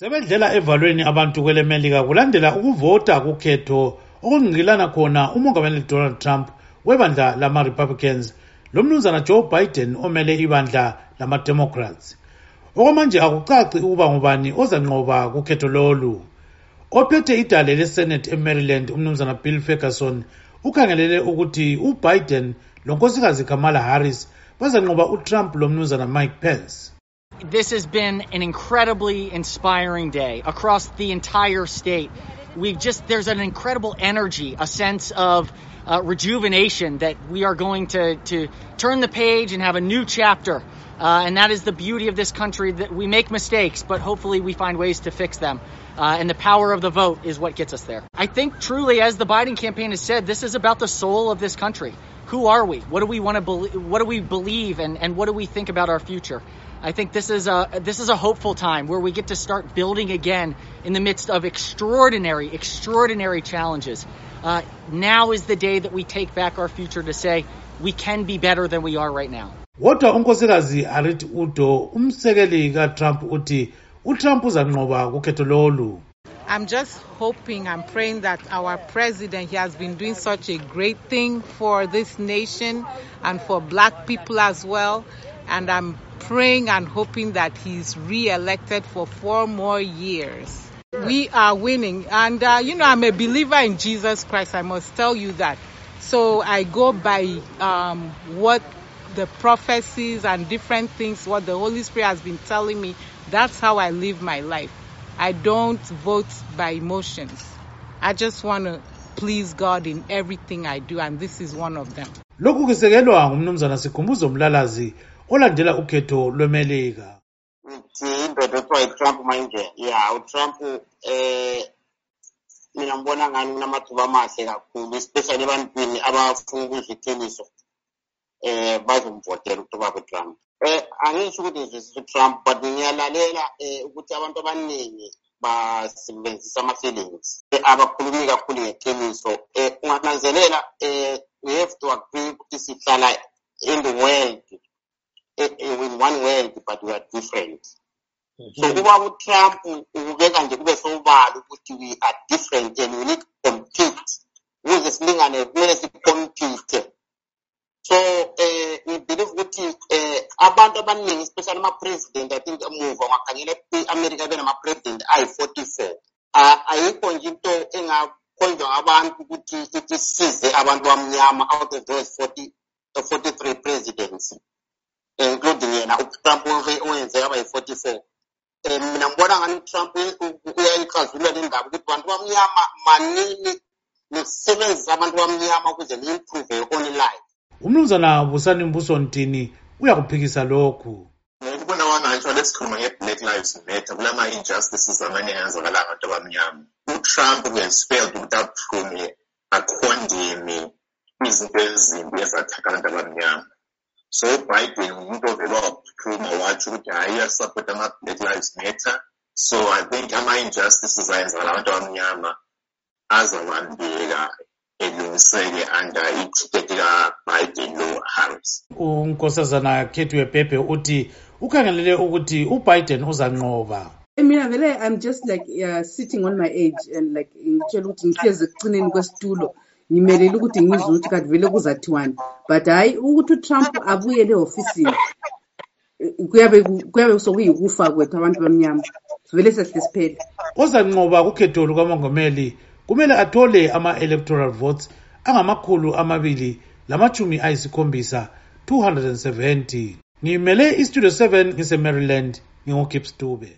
sebedlela evalweni abantu kwelemelika kulandela ukuvota kukhetho okungqilana khona umongameli donald trump webandla lama-republicans lomnumzana joe biden omele ibandla lama-democrats okwamanje akucaci ukuba ngubani ozanqoba kukhetho lolu. Ophethe idale lesenate emaryland umnumzana bill ferguson ukhangelele ukuthi ubiden lonkosikazi kamala harris bazanqoba utrump lomnumzana mike pence. This has been an incredibly inspiring day across the entire state. We've just, there's an incredible energy, a sense of uh, rejuvenation that we are going to, to turn the page and have a new chapter. Uh, and that is the beauty of this country that we make mistakes, but hopefully we find ways to fix them. Uh, and the power of the vote is what gets us there. I think truly, as the Biden campaign has said, this is about the soul of this country. Who are we? What do we want to believe? What do we believe? And, and what do we think about our future? I think this is a this is a hopeful time where we get to start building again in the midst of extraordinary, extraordinary challenges. Uh, now is the day that we take back our future to say we can be better than we are right now. kodwa unkosikazi arit udo umsekeli katrump uthi utrump uzanqoba kukhetho lolu I'm just hoping and praying that our president he has been doing such a great thing for this nation and for black people as well and I'm praying and hoping that he's re-elected for four more years. We are winning, and uh, you know I'm a believer in Jesus Christ. I must tell you that. So I go by um, what the prophecies and different things, what the Holy Spirit has been telling me. That's how I live my life. I don't vote by emotions. I just want to please God in everything I do, and this is one of them. Olandela ukhetho lwemelika. Ngithi indoda ekuthiwa yi-trump manje. Ya utrump eh mina ngibona ngani kunamathuba amahle kakhulu especially ebantwini abafuna ukuzwa iqiniso eh bazomvotela ukuthi babe trump eh angisho ukuthi ngizwisisa utrump but ngiyalalela eh ukuthi abantu abaningi basebenzisa ama-feelings abakhulumi kakhulu ngeqiniso. Um ungananzelela um we have to agree ukuthi sihlala in the world. In one world but we are different. So kuba utrump ubeka nje kube sobala ukuthi we are different and we need to compete ukuze silingane kumele sicompete so eh ngibelieve ukuthi eh abantu abaningi especially ama-president i think emuva ungakhangela i-america benama-president ayi-forty-four. Ayikho nje into engakhonjwa ngabantu ukuthi ithi size abantu bamnyama out of those forty forty-three presidents including yena utrump owenze yaba yi-forty-four um mina ngibona ngani utrump uyayixazulula le ndaba ukuthi bantu bamnyama manini nokusebenzisa abantu bamnyama ukuze ni-improve your own life. Umnumzana busani mbuso ntini uyakuphikisa lokhu. Ngokubona kwami ngisho lesikhuluma nge-black lives matter kulama-injustices amanye ayenzakala abantu abamnyama. Utrump kuyespect ukuthi aphume akhondeme izinto ezimbi ezathaka abantu abamnyama so ubiden umuntu ovele waphuma watsho ukuthi hhayi uyasupporta ama-black lives matter so i think ama-injustices ayenzakala abantu abamnyama azabambeka elungiseke under iticket lika-biden lo-harris unkosazana khethiwe pepe uthi ukhangelele ukuthi ubiden uzanqoba. Mina vele i'm just like uh, sitting on my age and like ngitshela ukuthi ngihlezi ekucineni kwesitulo ngimelele ukuthi ngizwe ukuthi kanti vele kuzathiwani but hhayi ukuthi utrump abuyele ehofisini kuyabe kuyabe sokuyikufa kwethu abantu bamnyama. Sivele sesihle siphele ozanqoba kukhetho lukamongameli kumele athole ama-electoral votes angamakhulu amabili lamachumi ayisikhombisa 270 ngimele istudio 7 ngise-maryland ngingugibbs dube